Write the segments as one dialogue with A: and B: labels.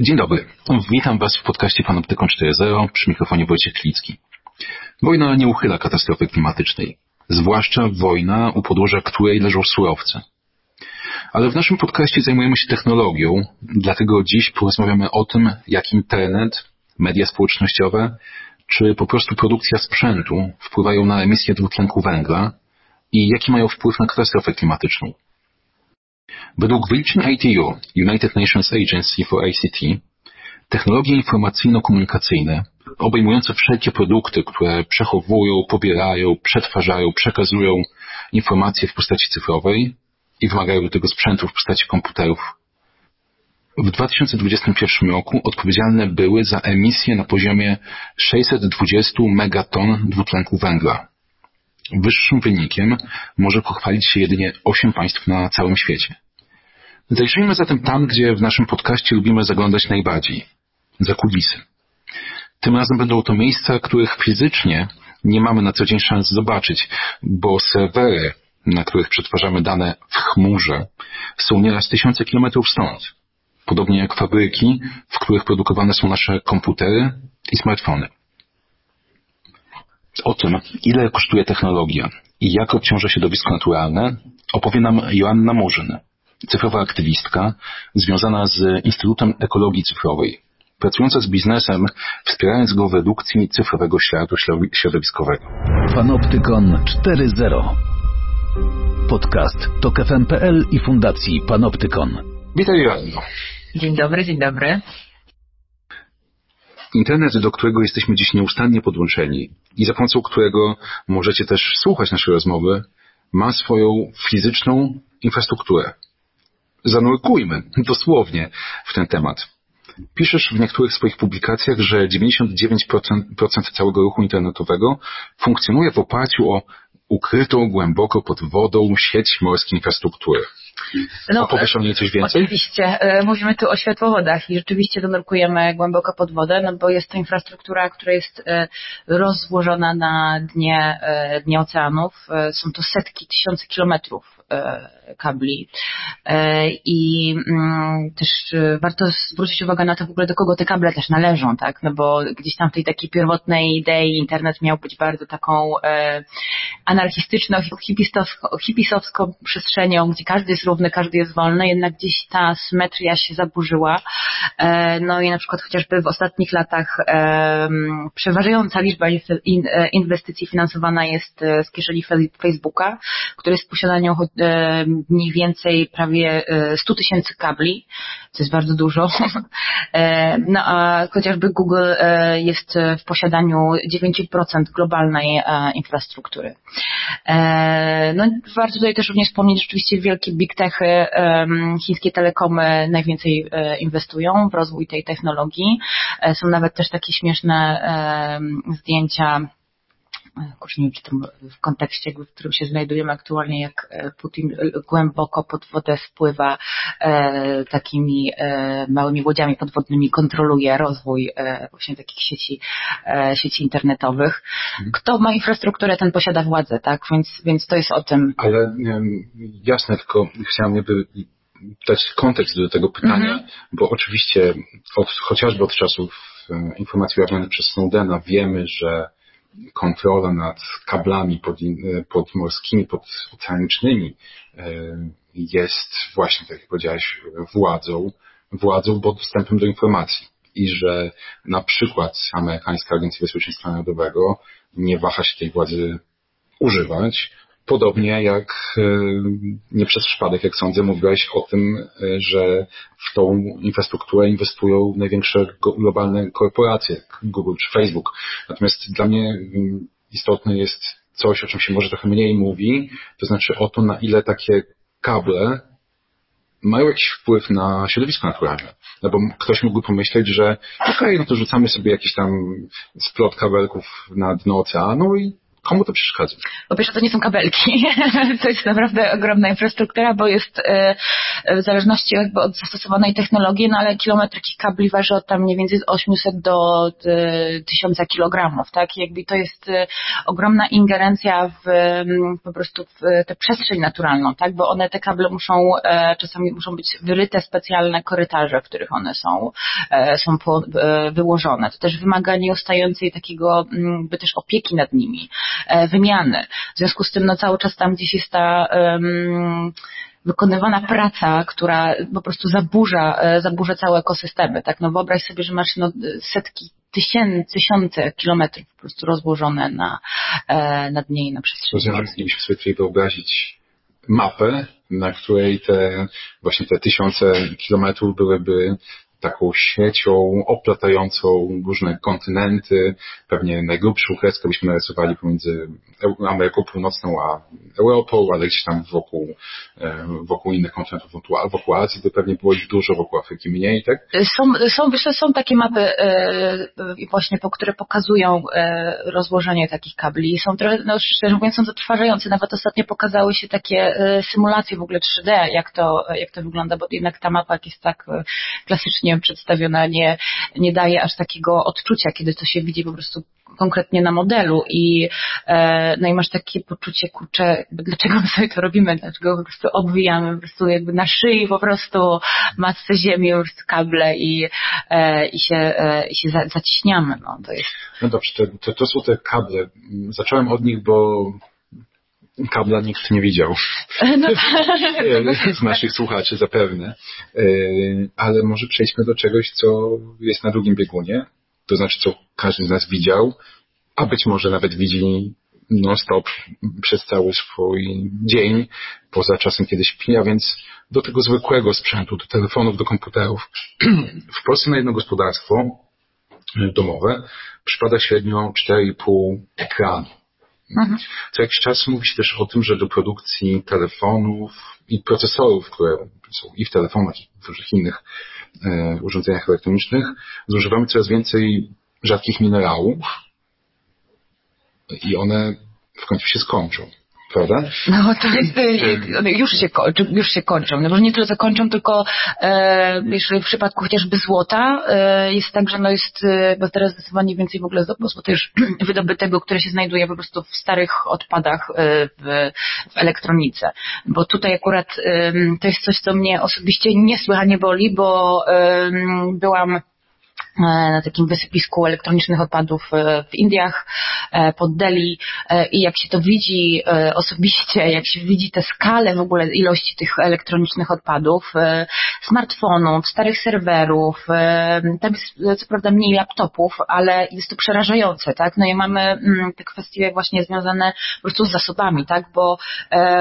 A: Dzień dobry. Witam Was w podcaście Panoptykon 4.0 przy mikrofonie Wojciech Klicki. Wojna nie uchyla katastrofy klimatycznej, zwłaszcza wojna, u podłoża której leżą surowce. Ale w naszym podcaście zajmujemy się technologią, dlatego dziś porozmawiamy o tym, jak internet, media społecznościowe, czy po prostu produkcja sprzętu wpływają na emisję dwutlenku węgla i jaki mają wpływ na katastrofę klimatyczną. Według wyliczeń ITU, United Nations Agency for ICT, technologie informacyjno-komunikacyjne, obejmujące wszelkie produkty, które przechowują, pobierają, przetwarzają, przekazują informacje w postaci cyfrowej i wymagają do tego sprzętu w postaci komputerów, w 2021 roku odpowiedzialne były za emisję na poziomie 620 megaton dwutlenku węgla. Wyższym wynikiem może pochwalić się jedynie 8 państw na całym świecie. Zajrzyjmy zatem tam, gdzie w naszym podcaście lubimy zaglądać najbardziej. Za kulisy. Tym razem będą to miejsca, których fizycznie nie mamy na co dzień szans zobaczyć, bo serwery, na których przetwarzamy dane w chmurze, są nieraz tysiące kilometrów stąd. Podobnie jak fabryki, w których produkowane są nasze komputery i smartfony. O tym, ile kosztuje technologia i jak obciąża środowisko naturalne, opowie nam Joanna Murzyn, cyfrowa aktywistka związana z Instytutem Ekologii Cyfrowej, pracująca z biznesem, wspierając go w redukcji cyfrowego śladu środowiskowego.
B: Panoptykon 4.0 Podcast TOK FM.pl i Fundacji Panoptykon.
A: Witaj Joanno.
C: Dzień dobry, dzień dobry.
A: Internet, do którego jesteśmy dziś nieustannie podłączeni i za pomocą którego możecie też słuchać naszej rozmowy, ma swoją fizyczną infrastrukturę zanurkujmy dosłownie w ten temat. Piszesz w niektórych swoich publikacjach, że 99% całego ruchu internetowego funkcjonuje w oparciu o ukrytą głęboko pod wodą sieć morskiej infrastruktury. No, Opowiesz o niej coś więcej?
C: Oczywiście. E, mówimy tu o światłowodach i rzeczywiście to nurkujemy głęboko pod wodę, no bo jest to infrastruktura, która jest e, rozłożona na dnie, e, dnie oceanów. Są to setki, tysiące kilometrów kabli. I mm, też warto zwrócić uwagę na to w ogóle, do kogo te kable też należą, tak? No bo gdzieś tam w tej takiej pierwotnej idei internet miał być bardzo taką anarchistyczną, hipisowską przestrzenią, gdzie każdy jest równy, każdy jest wolny, jednak gdzieś ta symetria się zaburzyła. E, no i na przykład chociażby w ostatnich latach przeważająca liczba e, inwestycji finansowana jest e, z kieszeni Facebooka, który jest w mniej więcej prawie 100 tysięcy kabli, co jest bardzo dużo. No a chociażby Google jest w posiadaniu 9% globalnej infrastruktury. No warto tutaj też również wspomnieć rzeczywiście wielkie big techy, chińskie telekomy najwięcej e, inwestują w rozwój tej technologii. E, są nawet też takie śmieszne zdjęcia kurczę, nie wiem, czy to w kontekście, w którym się znajdujemy aktualnie, jak e, Putin głęboko pod wodę wpływa e, takimi e, małymi łodziami podwodnymi, kontroluje rozwój właśnie takich sieci, sieci internetowych. Mhm. Kto ma infrastrukturę, ten posiada władzę, tak? Więc, więc to jest o tym.
A: Ale jasne, tylko chciałem jakby dać kontekst do tego pytania, mhm. bo oczywiście od, chociażby od czasów informacji ujawnionych przez Snowdena wiemy, że kontrola nad kablami podmorskimi, podoceanicznymi e, jest właśnie, tak jak powiedziałeś, władzą, władzą, bo dostępem do informacji. I że na przykład amerykańska Agencja Bezpieczeństwa Narodowego nie waha się tej władzy używać, Podobnie jak e, nie przez przypadek, jak sądzę, mówiłeś o tym, e, że w tą infrastrukturę inwestują największe globalne korporacje, jak Google czy Facebook. Natomiast dla mnie mm, istotne jest coś, o czym się może trochę mniej mówi, to znaczy o to, na ile takie kable mają jakiś wpływ na środowisko naturalne. No bo ktoś mógłby pomyśleć, że okej, okay, no to rzucamy sobie jakiś tam splot kabelków na dno oceanu i Komu to przeszkadza?
C: Po pierwsze, to nie są kabelki. to jest naprawdę ogromna infrastruktura, bo jest e, w zależności jakby od zastosowanej technologii, no ale kilometr kabli waży od tam mniej więcej 800 do 1000 e, kilogramów, tak? Jakby to jest e, ogromna ingerencja w po prostu w tę przestrzeń naturalną, tak? Bo one, te kable muszą, czasami muszą być wyryte specjalne korytarze, w których one są, są wyłożone. To też wymaga nieustającej takiego, by też opieki nad nimi. E, wymiany. W związku z tym no, cały czas tam gdzieś jest ta um, wykonywana praca, która po prostu zaburza, e, zaburza całe ekosystemy. Tak? No wyobraź sobie, że masz no, setki tysięcy, tysiące kilometrów po prostu rozłożone na, e, na dnie i na przestrzeni.
A: Moglibyśmy sobie tutaj wyobrazić mapę, na której te właśnie te tysiące kilometrów byłyby taką siecią oplatającą różne kontynenty. Pewnie najgrubszą kreskę byśmy narysowali pomiędzy Ameryką Północną a Europą, ale gdzieś tam wokół, e, wokół innych kontynentów, wokół, Azji to pewnie było ich dużo, wokół Afryki mniej, tak?
C: Są, są, wiesz, są takie mapy e, właśnie, które pokazują e, rozłożenie takich kabli. Są trochę, no, szczerze mówiąc, są zatrważające. Nawet ostatnio pokazały się takie symulacje w ogóle 3D, jak to, jak to wygląda, bo jednak ta mapa jest tak klasycznie przedstawiona nie, nie daje aż takiego odczucia, kiedy to się widzi po prostu konkretnie na modelu i, e, no i masz takie poczucie, kurczę, dlaczego my sobie to robimy, dlaczego po prostu obwijamy po prostu jakby na szyi po prostu masę ziemi, po prostu kable i, e, i się, e, i się za, zaciśniamy, no to jest.
A: No dobrze, to, to, to są te kable. Zacząłem od nich, bo kabla nikt nie widział. No, z naszych słuchaczy zapewne. E, ale może przejdźmy do czegoś, co jest na drugim biegunie. To znaczy, co każdy z nas widział, a być może nawet widzi non-stop przez cały swój dzień, poza czasem kiedy śpi, a więc do tego zwykłego sprzętu, do telefonów, do komputerów. W Polsce na jedno gospodarstwo domowe przypada średnio 4,5 ekranu Mhm. Co jakiś czas mówi się też o tym, że do produkcji telefonów i procesorów, które są i w telefonach, i w różnych innych e, urządzeniach elektronicznych, zużywamy coraz więcej rzadkich minerałów i one w końcu się skończą prawda?
C: No to jest, y, już się, już się kończą. No nie tyle, co kończą, tylko e, w przypadku chociażby złota e, jest tak, że no jest, e, bo teraz zdecydowanie więcej w ogóle złota już wydobytego, które się znajduje po prostu w starych odpadach e, w, w elektronice. Bo tutaj akurat e, to jest coś, co mnie osobiście niesłychanie boli, bo byłam na takim wysypisku elektronicznych odpadów e, w Indiach, e, pod Delhi i jak się to widzi osobiście, jak się widzi tę skalę w ogóle ilości tych elektronicznych odpadów, smartfonów, starych serwerów, tam jest co prawda mniej laptopów, ale jest to przerażające, tak? No i mamy mm, te kwestie właśnie związane po prostu z zasobami, tak? Bo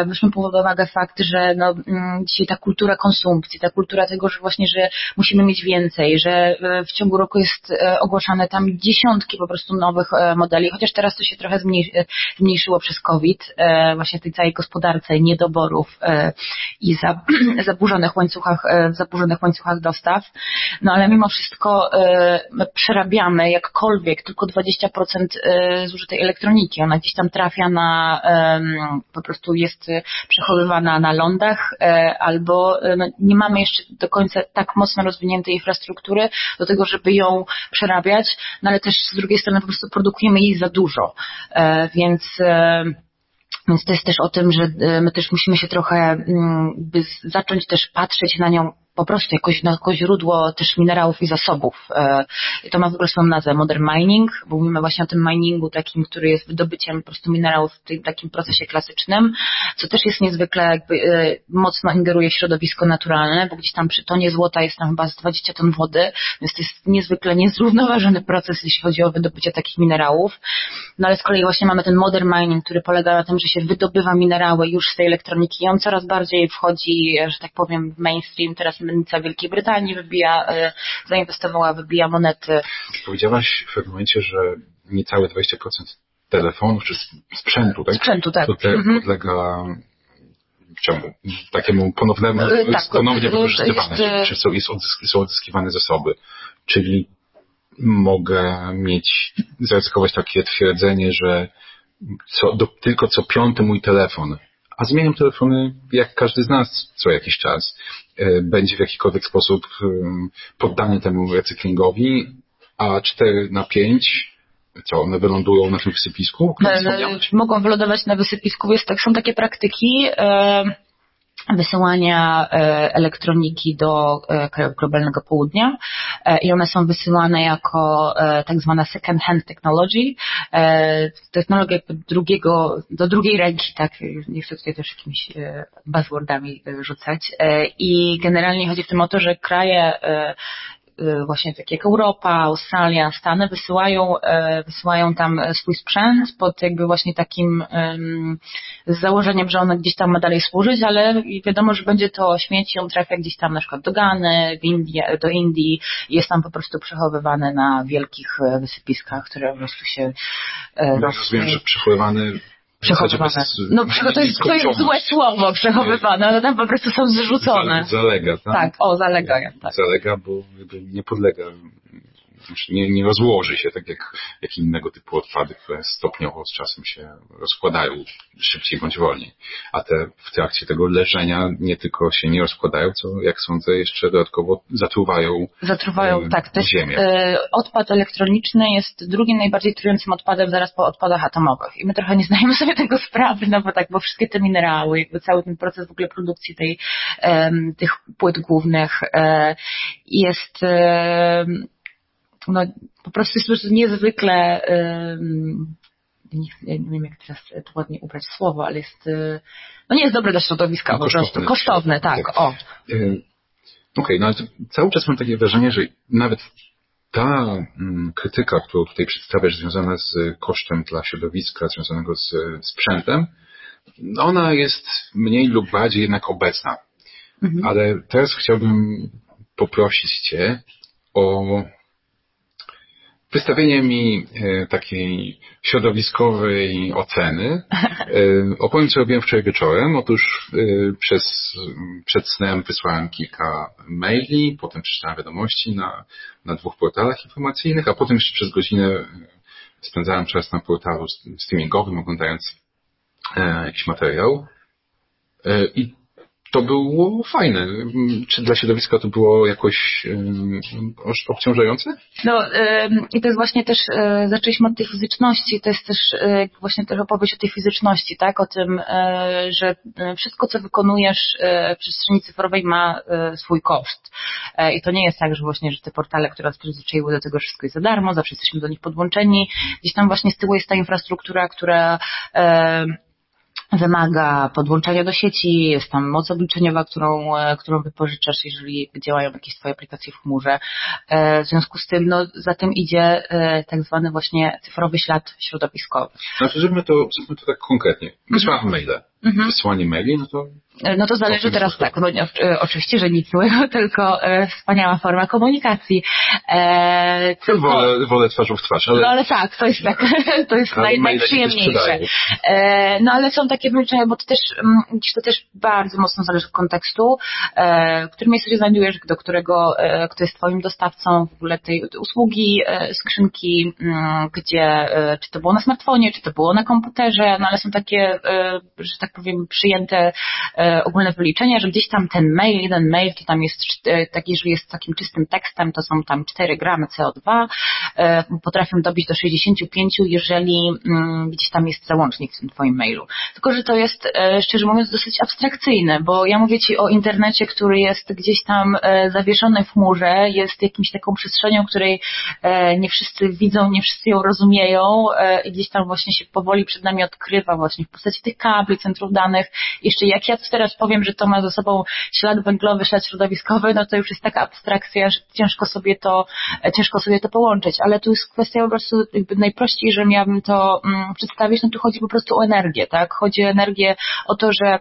C: weźmy pod uwagę fakt, że no, mm, dzisiaj ta kultura konsumpcji, ta kultura tego, że właśnie, że musimy mieć więcej, że w ciągu roku jest e, ogłaszane tam dziesiątki po prostu nowych e, modeli, chociaż teraz to się trochę e, zmniejszyło przez COVID, właśnie tej całej gospodarce niedoborów i zaburzonych łańcuchach, zaburzonych łańcuchach dostaw. No ale mimo wszystko przerabiamy jakkolwiek tylko 20% zużytej elektroniki. Ona gdzieś tam trafia na, po prostu jest przechowywana na lądach albo no, nie mamy jeszcze do końca tak mocno rozwiniętej infrastruktury do tego, żeby ją przerabiać, no ale też z drugiej strony po prostu produkujemy jej za dużo. E, więc e, więc to jest też o tym, że e, my też musimy się trochę mm, by zacząć też patrzeć na nią po prostu jakoś, jako źródło też minerałów i zasobów. E, to ma w ogóle swoją nazwę modern mining, bo mówimy właśnie o tym miningu takim, który jest wydobyciem po prostu minerałów w tym takim procesie klasycznym, co też jest niezwykle jakby e, mocno ingeruje w środowisko naturalne, bo gdzieś tam przy tonie złota jest tam chyba z 20 ton wody, więc to jest niezwykle niezrównoważony proces, jeśli chodzi o wydobycie takich minerałów. No ale z kolei właśnie mamy ten modern mining, który polega na tym, że się wydobywa minerały już z tej elektroniki i on coraz bardziej wchodzi, że tak powiem, w mainstream. Teraz mennica Wielkiej Brytanii wybija, e, zainwestowała, wybija monety.
A: Powiedziałaś w pewnym momencie, że niecałe 20% telefonów czy sprzętu, tak?
C: Sprzętu, tak.
A: To te mhm. podlega czemu? Takiemu ponownemu, e, tak, ponownie wykorzystywane, jest, czy są, jest odzysk, są odzyskiwane zasoby. Czyli mogę mieć, zaryzykować takie twierdzenie, że co, do, tylko co piąty mój telefon, a zmieniam telefony jak każdy z nas co jakiś czas, e, będzie w jakikolwiek sposób e, poddany temu recyklingowi, a 4 na 5 co, one wylądują na tym wysypisku?
C: Mogą wylądować na wysypisku. Jest, tak, są takie praktyki e, wysyłania e, elektroniki do e, krajów globalnego południa e, i one są wysyłane jako tak zwana second hand technology. Technologia drugiego, do drugiej ręki, tak, nie chcę tutaj też jakimiś buzzwordami rzucać. I generalnie chodzi w tym o to, że kraje właśnie takie jak Europa, Australia, Stany wysyłają, e, wysyłają tam swój sprzęt pod jakby właśnie takim z założeniem, że on gdzieś tam ma dalej służyć, ale wiadomo, że będzie to śmieci, on trafia gdzieś tam na przykład do Gany, Indie, do Indii. Jest tam po prostu przechowywane na wielkich e, wysypiskach, które po prostu się e,
A: rozumiem, że przechowywany
C: przechowywane. No to jest, to jest złe słowo, przechowywane, one tam po prostu są zrzucone.
A: Za- Zalega, tak?
C: Tak, o, zalegają, tak.
A: Zalega, bo nie podlega, znaczy nie, nie rozłoży się tak jak, jak innego typu odpady, które stopniowo z czasem się rozkładają szybciej bądź wolniej. A te w trakcie tego leżenia nie tylko się nie rozkładają, co jak sądzę jeszcze dodatkowo zatruwają
C: Zatruwają,
A: e,
C: tak. To jest,
A: ziemię.
C: e, odpad elektroniczny jest drugim najbardziej trującym odpadem zaraz po odpadach atomowych. I my trochę nie zdajemy sobie tego sprawy, no bo tak, bo wszystkie te minerały, jakby cały ten proces w ogóle produkcji tej, em, tych płyt głównych e, jest em, no, po prostu jest prostu niezwykle nie, nie wiem jak teraz to ładnie ubrać słowo, ale jest e, no nie jest dobre dla środowiska
A: No,
C: po prostu.
A: kosztowne.
C: Kosztowne, tak,
A: Tak.
C: o.
A: E, Okej, no ale to cały czas mam takie wrażenie, że nawet ta mm, krytyka, którą tutaj przedstawiasz, związana z kosztem dla środowiska, związanego z sprzętem, ona jest mniej lub bardziej jednak obecna.
C: Mhm.
A: Ale teraz chciałbym poprosić Cię o wystawienie mi e, takiej środowiskowej oceny. E, opowiem, co robiłem wczoraj wieczorem. Otóż e, przez, przed snem wysłałem kilka maili, potem przeczytałem wiadomości na, na dwóch portalach informacyjnych, a potem jeszcze przez godzinę spędzałem czas na portalu streamingowym, oglądając jakiś materiał. I to było fajne. Mm, Czy dla środowiska to było jakoś obciążające?
C: No i to jest właśnie też, y, zaczęliśmy od tej fizyczności, to jest też y, właśnie też opowieść o tej fizyczności, tak, o tym, y, że wszystko, co wykonujesz w przestrzeni cyfrowej ma swój koszt. I to nie jest tak, że właśnie, że te portale, które nas przyzwyczaiły do tego, wszystko jest za darmo, zawsze jesteśmy do nich podłączeni, gdzieś tam właśnie z tyłu jest ta infrastruktura, która wymaga podłączania do sieci, jest tam moc obliczeniowa, którą, e, którą wypożyczasz, jeżeli działają jakieś Twoje aplikacje w chmurze. E, W związku z tym, no, za tym idzie e, tak zwany właśnie cyfrowy ślad środowiskowy.
A: Znaczy, zróbmy to, zróbmy to tak konkretnie. Wysłałem maile.
C: Mhm.
A: Wysłanie maili, no to
C: No to zależy teraz tak, no, e, oczywiście, że nic złego, tylko e, wspaniała forma komunikacji. E, tylko-
A: wolę, wolę twarzą w twarz, ale
C: No ale tak, to jest tak, to jest naj, najprzyjemniejsze. E, no ale są takie wyliczenia, bo to też, mm, to też bardzo mocno zależy od kontekstu, e, w którym miejscu się znajdujesz, do którego, e, kto jest twoim dostawcą w ogóle tej usługi, e, skrzynki, mm, gdzie, e, czy to było na smartfonie, czy to było na komputerze, no ale są takie, e, że tak powiem, przyjęte e, ogólne wyliczenia, że gdzieś tam ten mail, jeden mail, to tam jest e, taki, jeżeli jest takim czystym tekstem, to są tam 4 gramy CO2, e, potrafią dobić do 65, jeżeli mm, gdzieś tam jest załącznik w tym twoim mailu. Tylko, że to jest, e, szczerze mówiąc, dosyć abstrakcyjne, bo ja mówię ci o internecie, który jest gdzieś tam zawieszony w chmurze, jest jakimś taką przestrzenią, której nie wszyscy widzą, nie wszyscy ją rozumieją i gdzieś tam właśnie się powoli przed nami odkrywa właśnie w postaci tych kabli, centrów danych. Jeszcze jak ja teraz powiem, że to ma ze sobą ślad węglowy, ślad środowiskowy, no to już jest taka abstrakcja, że ciężko sobie to, e, ciężko sobie to połączyć, ale tu jest kwestia po prostu jakby najprościej, że miałabym to mm, przedstawić, no tu chodzi po prostu o energię, tak? Chodzi o energię, o to, że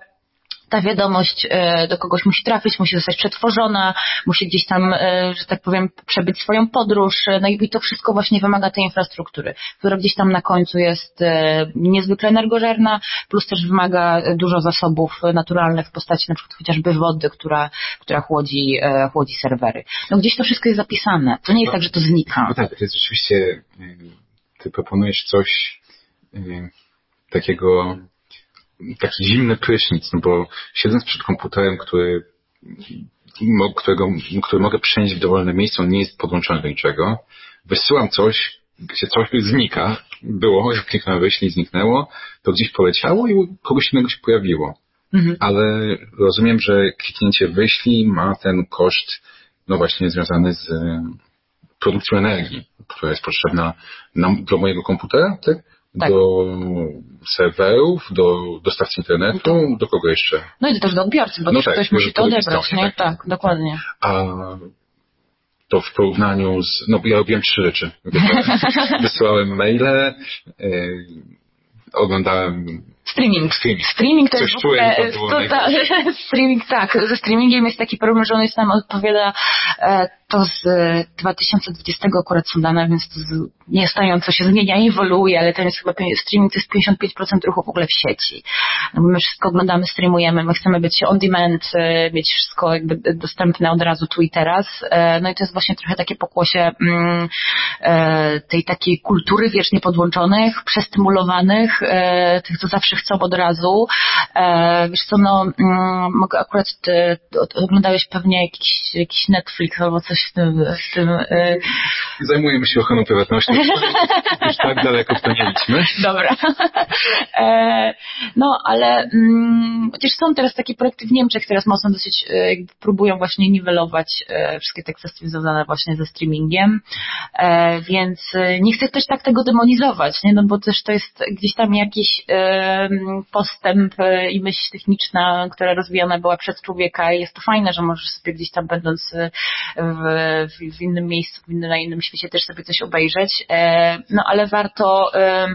C: ta wiadomość e, do kogoś musi trafić, musi zostać przetworzona, musi gdzieś tam, e, że tak powiem, przebyć swoją podróż, e, no i to wszystko właśnie wymaga tej infrastruktury, która gdzieś tam na końcu jest niezwykle energożerna, plus też wymaga dużo zasobów naturalnych w postaci na przykład chociażby wody, która, która chłodzi, chłodzi serwery. No gdzieś to wszystko jest zapisane. To nie jest tak, że to znika.
A: no tak, to jest rzeczywiście, ty proponujesz coś takiego taki zimny prysznic, no bo siedząc przed komputerem, który, którego, który mogę przenieść w dowolne miejsce, on nie jest podłączony do niczego, wysyłam coś, gdzie coś znika, było, jak kliknąłem wyślij, zniknęło, to gdzieś poleciało i u kogoś innego się pojawiło. Mhm. Ale rozumiem, że kliknięcie wyślij ma ten koszt, no właśnie związany z produkcją energii, która jest potrzebna nam, do mojego komputera, tak? Tak? Do serwerów, do dostawcy internetu, do kogo jeszcze?
C: No i też do odbiorcy, bo no tak, ktoś musi to odebrać, nie? Tak, tak, dokładnie.
A: A to w porównaniu z, no ja robiłem trzy rzeczy. Wysyłałem maile, yy, oglądałem
C: Streaming. Streaming. Streaming to Coś jest w ogóle, to, ta, streaming, tak. Ze streamingiem jest taki problem, że on jest nam odpowiada e, to z 2020 e, akurat są dane, więc to niestająco się zmienia, ewoluuje, ale ten jest chyba streaming to jest 55% ruchu w ogóle w sieci. No my wszystko oglądamy, streamujemy, my chcemy być on demand, e, mieć wszystko jakby dostępne od razu tu i teraz. No i to jest właśnie trochę takie pokłosie mm, tej takiej kultury wiecznie podłączonych, przestymulowanych, tych, co zawsze chcą od razu. Wiesz co, no mm, mogę akurat, oglądałeś pewnie jakiś, jakiś Netflix albo coś w tym... W tym
A: y... Zajmujemy się ochroną prywatności. Już tak daleko w to nie idźmy.
C: Dobra. E, no, ale mm, chociaż są teraz takie projekty w Niemczech, teraz mocno dosyć e, próbują właśnie niwelować e, wszystkie te kwestie związane właśnie ze streamingiem, e, więc e, nie chcę też tak tego demonizować, nie? no bo też to jest gdzieś tam jakiś e, postęp i myśl techniczna, która rozwijana była przez człowieka i jest to fajne, że możesz sobie gdzieś tam będąc w w, w innym miejscu, w innym, na innym świecie też sobie coś obejrzeć. E, no ale warto e,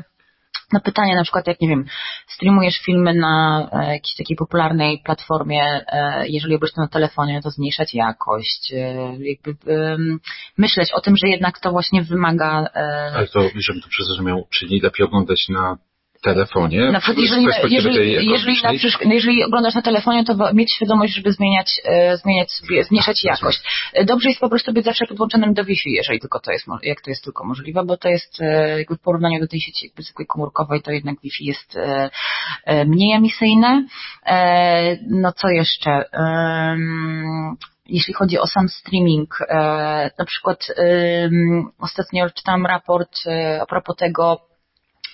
C: na pytanie na przykład, jak nie wiem, streamujesz filmy na e, jakiejś takiej popularnej platformie, jeżeli robisz to na telefonie, to zmniejszać jakość, jakby myśleć o tym, że jednak to właśnie wymaga...
A: Ale to, żebym to zrozumiał, czyli lepiej oglądać na telefonie.
C: Na przykład jeżeli, jeżeli, jeżeli, na przykład, jeżeli oglądasz na telefonie, to mieć świadomość, żeby zmieniać, e, zmieniać sobie, zmniejszać jakość. Dobrze jest po prostu być zawsze podłączonym do Wi-Fi, jeżeli tylko to jest, jak to jest tylko możliwe, bo to jest e, jakby w porównaniu do tej sieci jakby zwykłej komórkowej, to jednak Wi-Fi jest e, mniej emisyjne. No co jeszcze? jeśli chodzi o sam streaming, na przykład ostatnio czytałam raport a propos tego,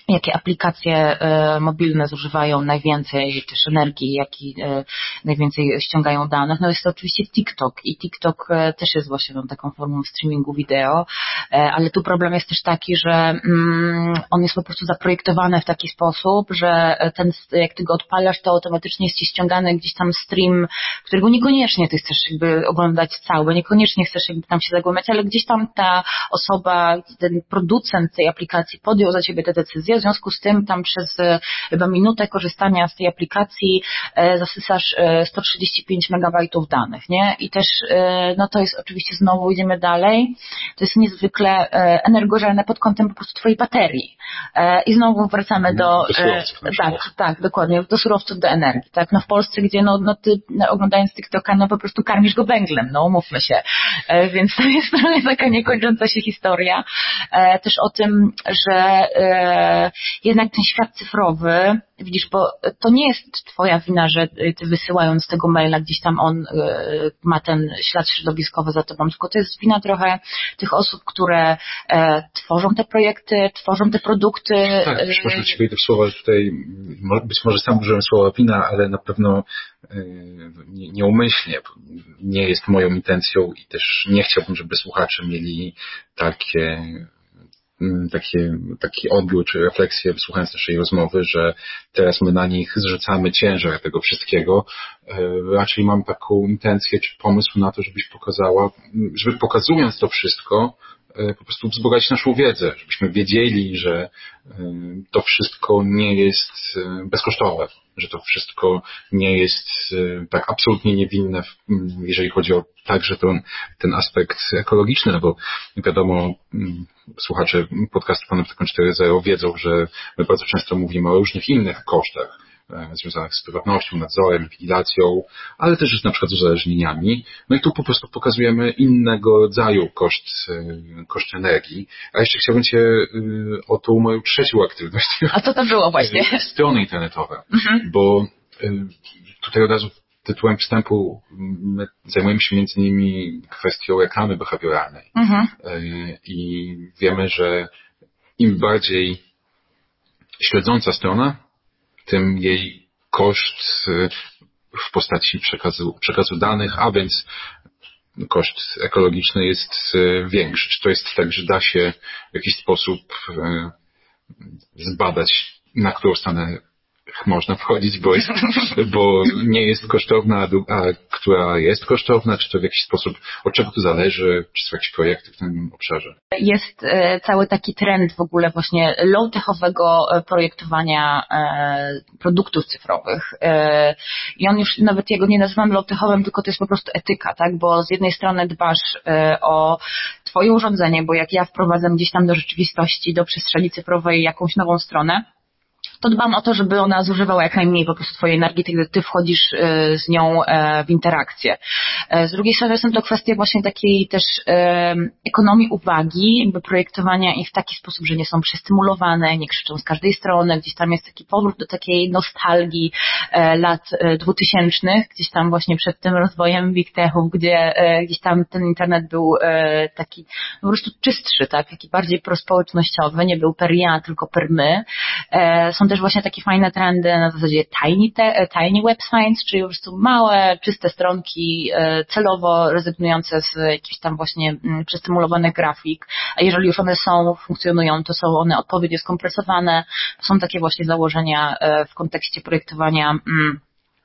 C: jakie aplikacje e, mobilne zużywają najwięcej też energii, jaki e, najwięcej ściągają danych, no jest to oczywiście TikTok i TikTok e, też jest właśnie taką formą streamingu wideo, ale tu problem jest też taki, że mm, on jest po prostu zaprojektowany w taki sposób, że ten, jak ty go odpalasz, to automatycznie jest ci ściągany gdzieś tam stream, którego niekoniecznie ty chcesz jakby oglądać cały, niekoniecznie chcesz jakby tam się zagłębiać, ale gdzieś tam ta osoba, ten producent tej aplikacji podjął za ciebie te decyzje, w związku z tym tam przez e, chyba minutę korzystania z tej aplikacji e, zasysasz 135 e, megabajtów danych, nie? I też, no to jest oczywiście znowu idziemy dalej, to jest niezwykle energożerne pod kątem po prostu twojej baterii. I znowu wracamy do,
A: do surowców,
C: tak, tak, dokładnie, do surowców, do energii, tak? No w Polsce, gdzie no, no ty no, oglądając TikToka, no po prostu karmisz go węglem, no umówmy się. Więc to jest trochę taka niekończąca się historia. Też o tym, że jednak ten świat cyfrowy, widzisz, bo to nie jest twoja wina, że ty wysyłając tego maila gdzieś tam on e, ma ten ślad środowiskowy za tobą, tylko to jest wina trochę tych osób, które e, tworzą te projekty, tworzą te produkty.
A: Tak, przepraszam Ci wejdę w słowa, tutaj być może sam użyłem słowa wina, ale na pewno e, nieumyślnie nie jest moją intencją i też nie chciałbym, żeby słuchacze mieli takie takie, taki odbiór czy refleksję, słuchając naszej rozmowy, że teraz my na nich zrzucamy ciężar tego wszystkiego. E, raczej mam taką intencję czy pomysł na to, żebyś pokazała, żeby pokazując to wszystko, po prostu wzbogacić naszą wiedzę, żebyśmy wiedzieli, że e, to wszystko nie jest bezkosztowe, że to wszystko nie jest tak absolutnie niewinne, jeżeli chodzi o także ten, ten aspekt ekologiczny, no bo wiadomo, słuchacze podcastu Panoptykon 4.0 wiedzą, że my bardzo często mówimy o różnych innych kosztach, związanych z prywatnością, nadzorem, inwigilacją, ale też na przykład z uzależnieniami. No i tu po prostu pokazujemy innego rodzaju koszt, koszt energii. A jeszcze chciałbym Cię o tą moją trzecią aktywność.
C: A co to było właśnie?
A: Strony internetowe, mhm. bo tutaj od razu tytułem wstępu my zajmujemy się między innymi kwestią reklamy behawioralnej. Mhm. I wiemy, że im bardziej śledząca strona, tym jej koszt y, w postaci przekazu, przekazu danych, a więc koszt ekologiczny jest y, większy. Czy to jest tak, że da się w jakiś sposób y, zbadać, na którą stronę można wchodzić, bo, jest, bo nie jest kosztowna, a która jest kosztowna, czy to w jakiś sposób, od czego to zależy, czy są jakieś projekty w tym obszarze?
C: Jest e, cały taki trend w ogóle właśnie low-techowego e, projektowania e, produktów cyfrowych. I on już nawet jego nie nazywam low-techowym, tylko to jest po prostu etyka, tak? Bo z jednej strony dbasz o twoje urządzenie, bo jak ja wprowadzam gdzieś tam do rzeczywistości, do przestrzeni cyfrowej jakąś nową stronę, to dbam o to, żeby ona zużywała jak najmniej po prostu twojej energii, gdy ty wchodzisz e, z nią e, w interakcję. E, z drugiej strony są to kwestie właśnie takiej też ekonomii uwagi, jakby projektowania ich w taki sposób, że nie są przestymulowane, nie krzyczą z każdej strony, gdzieś tam jest taki powrót do takiej nostalgii lat dwutysięcznych, gdzieś tam właśnie przed tym rozwojem big techów, gdzie gdzieś tam ten internet był taki po prostu czystszy, tak, taki bardziej prospołecznościowy, nie był per ja, tylko per my. Są też właśnie takie fajne trendy na zasadzie tiny, te, tiny websites, czyli po prostu małe, czyste stronki, e, celowo rezygnujące z jakichś tam właśnie mm, przestymulowanych grafik, a jeżeli już one są, funkcjonują, to są one odpowiednio skompresowane. Są takie właśnie założenia e, w kontekście projektowania mm,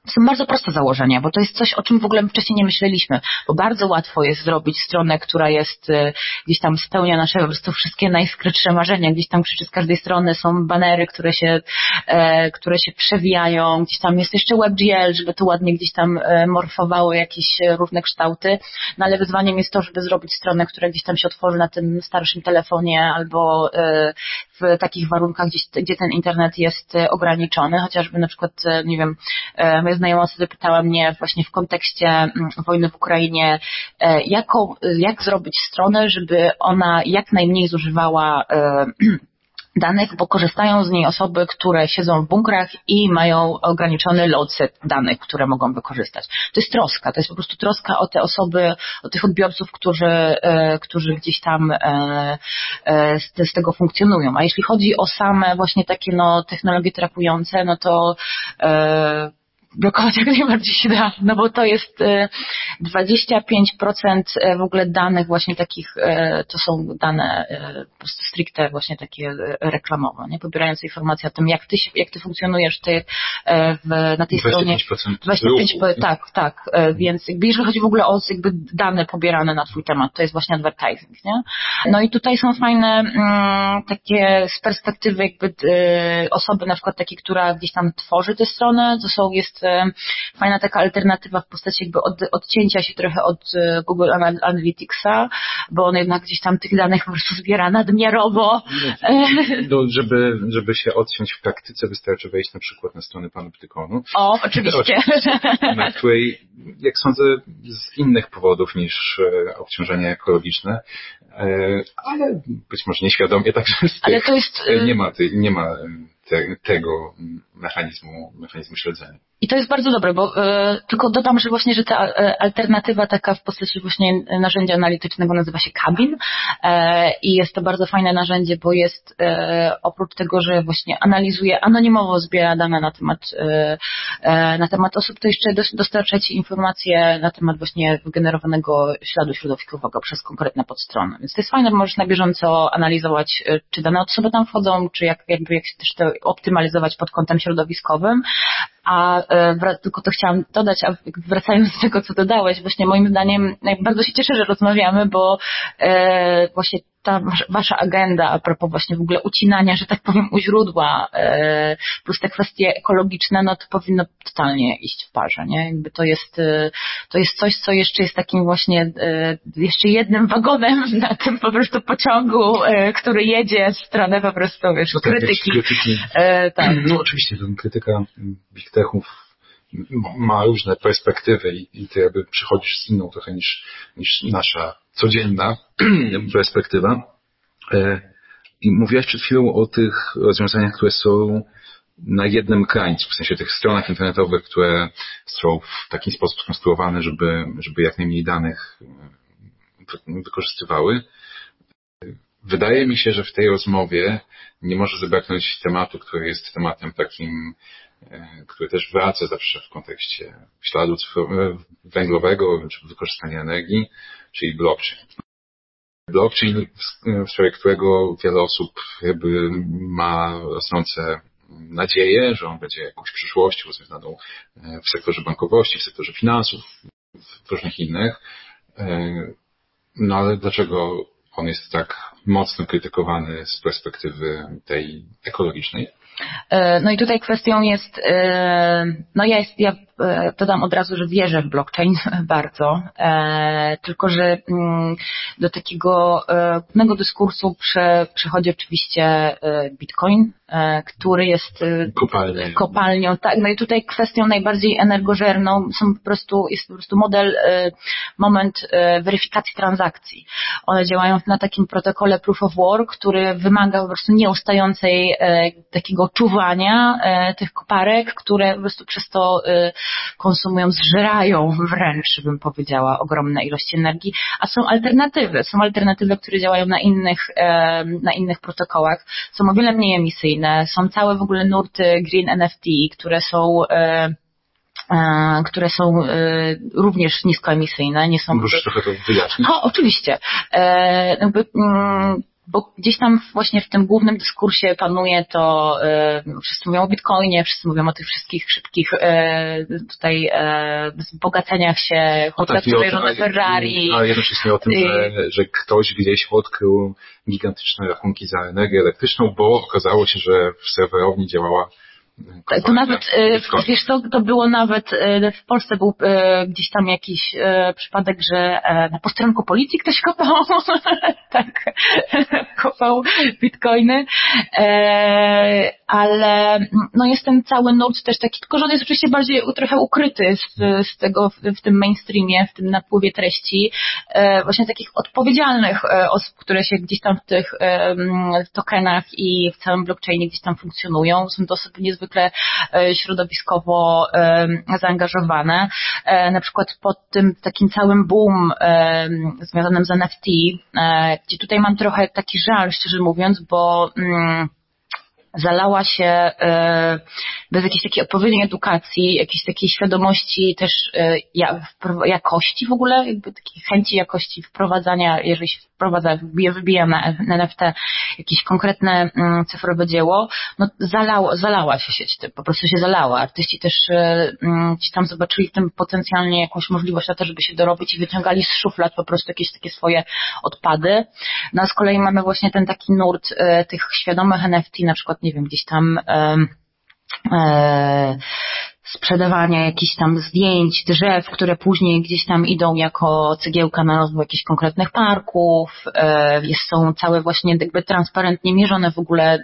C: są bardzo proste założenia, bo to jest coś, o czym w ogóle wcześniej nie myśleliśmy, bo bardzo łatwo jest zrobić stronę, która jest y, gdzieś tam spełnia nasze po prostu wszystkie najskrytsze marzenia, gdzieś tam krzyczy z każdej strony, są banery, które się, e, które się przewijają, gdzieś tam jest jeszcze WebGL, żeby to ładnie gdzieś tam e, morfowało jakieś różne kształty, no ale wyzwaniem jest to, żeby zrobić stronę, która gdzieś tam się otworzy na tym starszym telefonie albo e, w takich warunkach, gdzie, gdzie ten internet jest ograniczony, chociażby na przykład, nie wiem, moja znajoma sobie pytała mnie właśnie w kontekście mm, wojny w Ukrainie, e, jaką, jak zrobić stronę, żeby ona jak najmniej zużywała e, danych, bo korzystają z niej osoby, które siedzą w bunkrach i mają ograniczony loadset danych, które mogą wykorzystać. To jest troska, to jest po prostu troska o te osoby, o tych odbiorców, którzy, e, którzy gdzieś tam z, z tego funkcjonują. A jeśli chodzi o same właśnie takie no, technologie trakujące, no to blokować jak najbardziej się da, no bo to jest 25% e, e, w ogóle danych właśnie takich, e, to są dane po prostu stricte właśnie takie reklamowe, nie? Pobierające informacje o tym, jak ty, jak ty funkcjonujesz ty w, na tej 25% stronie. 25%, tak, tak, więc jakby jeżeli chodzi w ogóle o jakby dane pobierane na twój temat, to jest właśnie advertising, nie? No i tutaj są fajne mm, takie z perspektywy jakby osoby na przykład takiej, która gdzieś tam tworzy tę stronę, to są, jest E, fajna taka alternatywa w postaci jakby od, odcięcia się trochę od e, Google Analyticsa, bo on jednak gdzieś tam tych danych po prostu zbiera nadmiarowo.
A: No, żeby, żeby się odciąć w praktyce wystarczy wejść na przykład na stronę Panoptykonu.
C: O, oczywiście.
A: Na której, jak sądzę, z innych powodów niż e, obciążenia ekologiczne, ale być może nieświadomie także z tych, ale to jest... nie ma, nie ma te, tego mechanizmu, mechanizmu śledzenia.
C: I to jest bardzo dobre, bo e, tylko dodam, że właśnie, że ta e, alternatywa taka w postaci właśnie narzędzia analitycznego nazywa się Cabin e, i jest to bardzo fajne narzędzie, bo jest e, oprócz tego, że właśnie analizuje, anonimowo zbiera dane na temat e, e, na temat osób, to jeszcze dostarcza Ci informacje na temat właśnie wygenerowanego śladu środowiskowego przez konkretne podstrony. Więc to jest fajne, bo możesz na bieżąco analizować, czy dane osoby tam wchodzą, czy jak, jakby jak się też to optymalizować pod kątem środowiskowym, a e, tylko to chciałam dodać, a wracając do tego, co dodałeś, właśnie moim zdaniem bardzo się cieszę, że rozmawiamy, bo e, właśnie ta wasza agenda a propos właśnie w ogóle ucinania, że tak powiem, u źródła, e, plus te kwestie ekologiczne, no to powinno totalnie iść w parze, nie? Jakby to jest, e, to jest coś, co jeszcze jest takim właśnie, e, jeszcze jednym wagonem na tym po prostu pociągu, który jedzie w stronę po prostu, wiesz, no tak, krytyki. krytyki.
A: tak. No oczywiście, krytyka Big Techów ma różne perspektywy i, i ty jakby przychodzisz z inną trochę niż, niż nasza codzienna perspektywa. E, I mówiłaś przed chwilą o tych rozwiązaniach, które są na jednym krańcu, w sensie tych stronach internetowych, które są w taki sposób skonstruowane, żeby, żeby jak najmniej danych e, wykorzystywały. Wydaje mi się, że w tej rozmowie nie może zabraknąć tematu, który jest tematem takim który też wraca zawsze w kontekście śladu e, węglowego czy wykorzystania energii, czyli blockchain. Blockchain, w sprawie którego wiele osób jakby ma rosnące nadzieję, że on będzie jakąś przyszłością rozwiązaną e, w sektorze bankowości, w sektorze finansów, w różnych innych. No ale dlaczego on jest tak mocno krytykowany z perspektywy tej ekologicznej?
C: E, no i tutaj kwestią jest, e, no ja, jest, ja e, dodam od razu, że wierzę w blockchain bardzo, tylko że mm, do takiego głównego dyskursu przechodzi oczywiście Bitcoin, który jest kopalnią. Tak, no i tutaj kwestią najbardziej energożerną są po prostu, jest po prostu model, moment weryfikacji transakcji. One działają na takim protokole proof of work, który wymaga po prostu nieustającej takiego czuwania e, tych koparek, które po prostu przez to e, konsumują, zżerają wręcz, bym powiedziała, ogromne ilości energii, a są alternatywy. Są alternatywy, które działają na innych, e, na innych protokołach, są o wiele mniej emisyjne, są całe w ogóle nurty Green NFT, które są które są również niskoemisyjne, nie są...
A: Możesz trochę to wyjaśnić?
C: O, oczywiście. Jakby, mm, bo gdzieś tam właśnie w tym głównym dyskursie panuje to, e, wszyscy mówią o bitcoinie, wszyscy mówią o tych wszystkich szybkich e, tutaj e, bogaceniach się,
A: no tak,
C: na Ferrari.
A: A jednocześnie o tym, że, że ktoś gdzieś odkrył gigantyczne rachunki za energię elektryczną, bo okazało się, że w serwerowni działała
C: tak, to nawet, e, wiesz, to, to było nawet, e, w Polsce był e, gdzieś tam jakiś przypadek, że na posterunku policji ktoś kopał, tak, kopał bitcoiny, ale no jest ten cały nurt też taki, tylko że on jest oczywiście bardziej trochę ukryty z, z tego, w, w tym mainstreamie, w tym napływie treści, właśnie takich odpowiedzialnych osób, które się gdzieś tam w tych tokenach i w całym blockchainie gdzieś tam funkcjonują. Są to osoby niezwykle niezwykle e, środowiskowo e, zaangażowane. E, na przykład pod tym takim całym boom związanym z NFT, gdzie tutaj mam trochę taki żal, szczerze mówiąc, bo mm, zalała się e, bez jakiejś takiej odpowiedniej edukacji, jakiejś takiej świadomości też e, jakości w ogóle, jakby takiej chęci jakości wprowadzania, jeżeli się wprowadza, wybija, na, na NFT jakieś konkretne mm, cyfrowe dzieło, no zalało, zalała się sieć tym, po prostu się zalała. Artyści też e, mm, ci tam zobaczyli w tym potencjalnie jakąś możliwość na to, żeby się dorobić i wyciągali z szuflad po prostu jakieś takie swoje odpady. No a z kolei mamy właśnie ten taki nurt tych świadomych NFT, na przykład nie wiem, gdzieś tam e, sprzedawania jakichś tam zdjęć, drzew, które później gdzieś tam idą jako cegiełka na rozwój jakichś konkretnych parków, e, jest, są całe właśnie jakby transparentnie mierzone w ogóle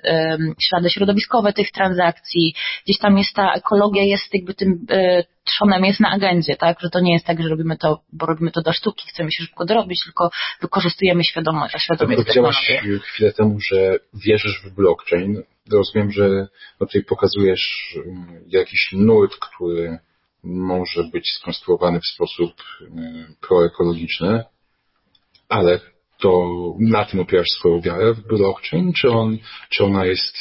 C: ślady środowiskowe tych transakcji, gdzieś tam jest ta ekologia, jest jakby tym e, trzonem jest na agendzie, tak, że to nie jest tak, że robimy to, bo robimy to do sztuki, chcemy się szybko dorobić, tylko wykorzystujemy świadomo, świadomie
A: Powiedziałaś chwilę temu, że wierzysz w blockchain, rozumiem, że tutaj pokazujesz mm, jakiś nurt, który może być skonstruowany w sposób mm, proekologiczny, ale to na tym opierasz swoją wiarę w blockchain, czy, on, czy ona jest,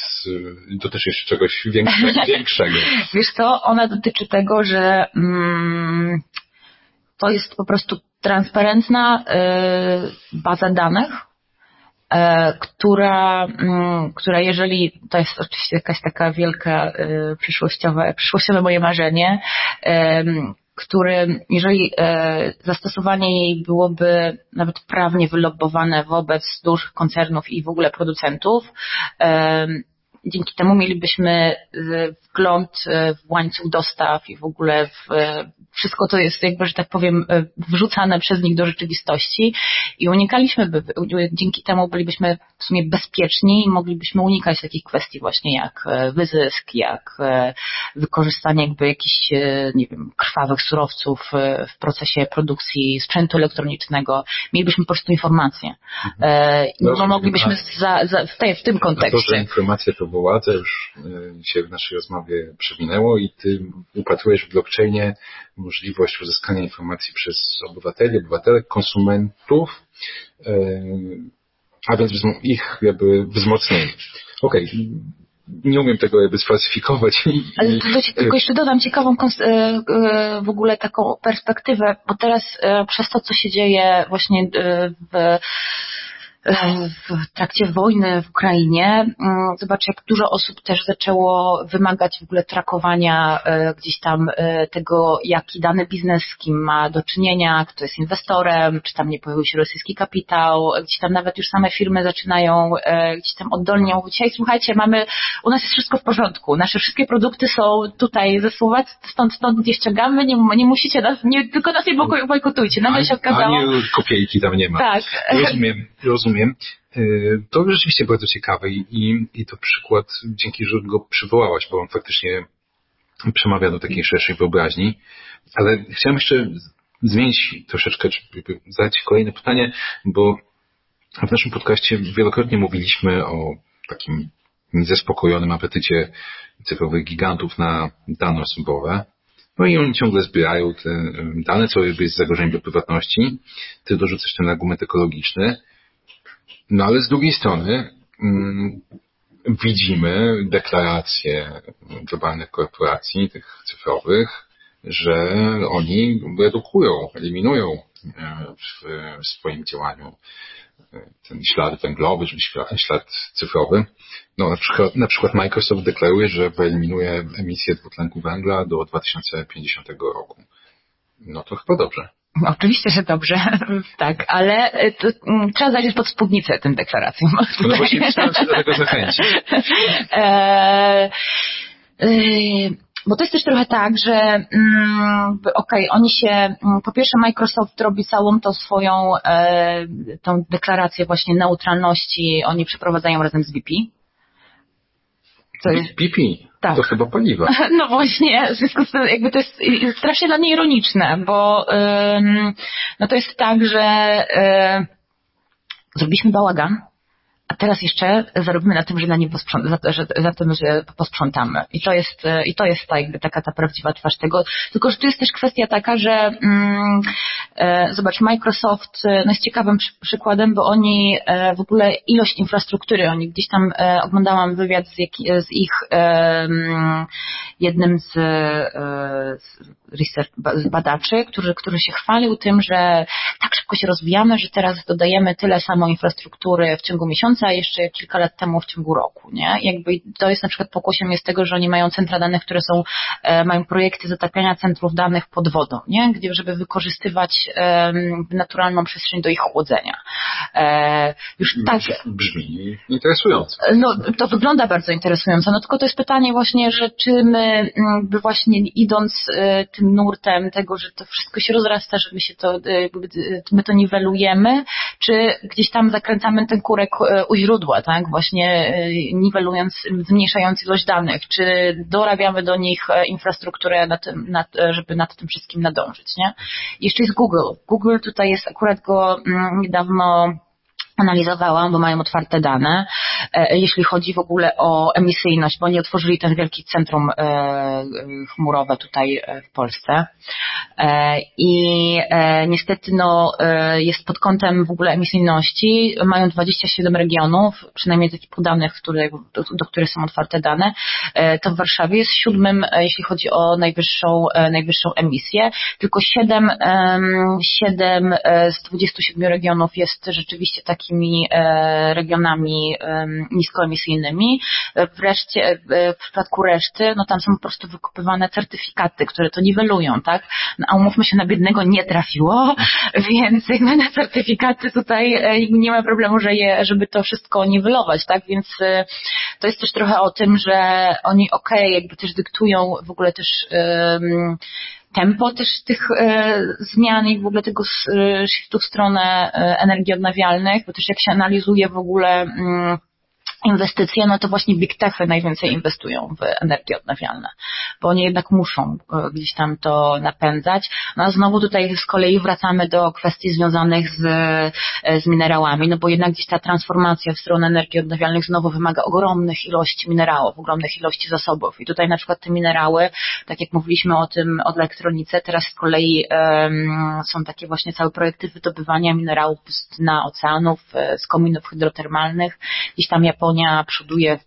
A: dotyczy jeszcze czegoś większego? większego?
C: Wiesz co, ona dotyczy tego, że mm, to jest po prostu transparentna y, baza danych, E, która, mm, która jeżeli, to jest oczywiście jakaś taka wielka e, przyszłościowe, przyszłościowe moje marzenie, który, jeżeli e, zastosowanie jej byłoby nawet prawnie wylobowane wobec dużych koncernów i w ogóle producentów, e, dzięki temu mielibyśmy wgląd w łańcuch dostaw i w ogóle w wszystko to jest jakby, że tak powiem, wrzucane przez nich do rzeczywistości i unikaliśmy, by, dzięki temu bylibyśmy w sumie bezpieczni i moglibyśmy unikać takich kwestii właśnie jak wyzysk, jak wykorzystanie jakby jakichś, nie wiem, krwawych surowców w procesie produkcji sprzętu elektronicznego. Mielibyśmy po prostu informacje. Mhm. No, moglibyśmy za, za, w, tej, w tym kontekście.
A: To, że informacja to władza już się w naszej rozmowie przewinęło i ty upatrujesz w blockchainie możliwość uzyskania informacji przez obywateli, obywatelek, konsumentów, a więc ich jakby wzmocnienie. Okej, okay. nie umiem tego jakby sfalsyfikować.
C: Ale to ci tylko jeszcze dodam ciekawą e, w ogóle taką perspektywę, bo teraz przez to, co się dzieje właśnie w w trakcie wojny w Ukrainie. Mm, zobacz, jak dużo osób też zaczęło wymagać w ogóle trakowania e, gdzieś tam e, tego, jaki dany biznes z kim ma do czynienia, kto jest inwestorem, czy tam nie pojawił się rosyjski kapitał, gdzieś tam nawet już same firmy zaczynają e, gdzieś tam oddolnie mówić, hej, słuchajcie, mamy, u nas jest wszystko w porządku, nasze wszystkie produkty są tutaj ze Słowacji, stąd, stąd gdzieś ściągamy, nie, nie musicie nas, nie, tylko nas nie bojkotujcie. Nagle się okazało...
A: Ani kopiejki tam nie ma.
C: Tak.
A: Rozumiem, rozumiem rozumiem. E, to rzeczywiście bardzo ciekawe i, i, to przykład, dzięki, że go przywołałaś, bo on faktycznie przemawia do takiej szerszej wyobraźni. Ale chciałem jeszcze zmienić troszeczkę, zadać kolejne pytanie, bo w naszym podcaście wielokrotnie mówiliśmy o takim niezaspokojonym apetycie cyfrowych gigantów na dane osobowe. No i oni ciągle zbierają te dane, co jest zagrożeniem dla prywatności. Ty dorzucasz ten argument ekologiczny. No ale z drugiej strony mm, widzimy deklaracje globalnych korporacji, tych cyfrowych, że oni redukują, eliminują e, w swoim działaniu e, ten ślad węglowy, czy ślad cyfrowy. No, na, przykład, na przykład Microsoft deklaruje, że wyeliminuje emisję dwutlenku węgla do 2050 roku. No to chyba dobrze.
C: Oczywiście, że dobrze, tak, ale e, to, um, trzeba zajrzeć pod spódnicę tym deklaracjom.
A: No właśnie chciałem się do tego zachęcić. E,
C: e, bo to jest też trochę tak, że mm, okej, okay, oni się, mm, po pierwsze Microsoft robi całą tą swoją e, tą deklarację właśnie neutralności, oni przeprowadzają razem z BP,
A: to jest... BP. Tak. To chyba paliwa.
C: No właśnie, w związku z tym jakby to jest strasznie dla mnie ironiczne, bo ym, no to jest tak, że y, zrobiliśmy bałagan, a teraz jeszcze zarobimy na tym, że na nim że, że posprzątamy. I to jest, i to jest ta, jakby taka ta prawdziwa twarz tego. Tylko, że tu jest też kwestia taka, że mm, e, zobacz, Microsoft e, no jest ciekawym przy, przykładem, bo oni e, w ogóle ilość infrastruktury, oni gdzieś tam e, oglądałam wywiad z, jak, z ich e, jednym z, e, z research badaczy, który, który się chwalił tym, że tak szybko się rozwijamy, że teraz dodajemy tyle samo infrastruktury w ciągu miesiąca, a jeszcze kilka lat temu w ciągu roku, nie? Jakby to jest na przykład pokłosiem jest tego, że oni mają centra danych, które są, e, mają projekty zatapiania centrów danych pod wodą, nie? Gdzie, żeby wykorzystywać e, naturalną przestrzeń do ich chłodzenia.
A: E, już tak. Brzmi interesująco.
C: No, to wygląda bardzo interesująco, no tylko to jest pytanie właśnie, że czy my, by właśnie idąc e, tym nurtem tego, że to wszystko się rozrasta, że my się to, e, my to niwelujemy, czy gdzieś tam zakręcamy ten kurek e, źródła, tak? Właśnie e, niwelując, zmniejszając ilość danych, czy dorabiamy do nich infrastrukturę, nad tym, nad, żeby nad tym wszystkim nadążyć, nie? Jeszcze jest Google. Google tutaj jest akurat go mm, niedawno analizowałam, bo mają otwarte dane, e, jeśli chodzi w ogóle o emisyjność, bo oni otworzyli ten wielki centrum e, chmurowe tutaj e, w Polsce. I niestety no, jest pod kątem w ogóle emisyjności, mają 27 regionów, przynajmniej takich podanych, które, do, do których są otwarte dane, to w Warszawie jest siódmym, jeśli chodzi o najwyższą, najwyższą emisję, tylko 7, 7 z 27 regionów jest rzeczywiście taki takimi e, regionami niskoemisyjnymi. Wreszcie, e, w przypadku reszty, no tam są po prostu wykupywane certyfikaty, które to niwelują, tak? no, a umówmy się, na biednego nie trafiło, więc jakby na certyfikaty tutaj e, nie ma problemu, że je, żeby to wszystko niwelować, tak, więc e, to jest też trochę o tym, że oni okej, okay, jakby też dyktują w ogóle też um, tempo też tych e, zmian i w ogóle tego e, shiftu w stronę e, energii odnawialnych, bo też jak się analizuje w ogóle mm, inwestycje, no to właśnie big techy najwięcej inwestują w energię odnawialne, bo oni jednak muszą e, gdzieś tam to napędzać. No a znowu tutaj z kolei wracamy do kwestii związanych z, e, z minerałami, no bo jednak gdzieś ta transformacja w stronę energii odnawialnych znowu wymaga ogromnych ilości minerałów, ogromnych ilości zasobów. I tutaj na przykład te minerały, tak jak mówiliśmy o tym od elektronice, teraz z kolei um, są takie właśnie całe projekty wydobywania minerałów z dna oceanów, e, z kominów hydrotermalnych. Gdzieś tam Japonia Japonia przoduje w,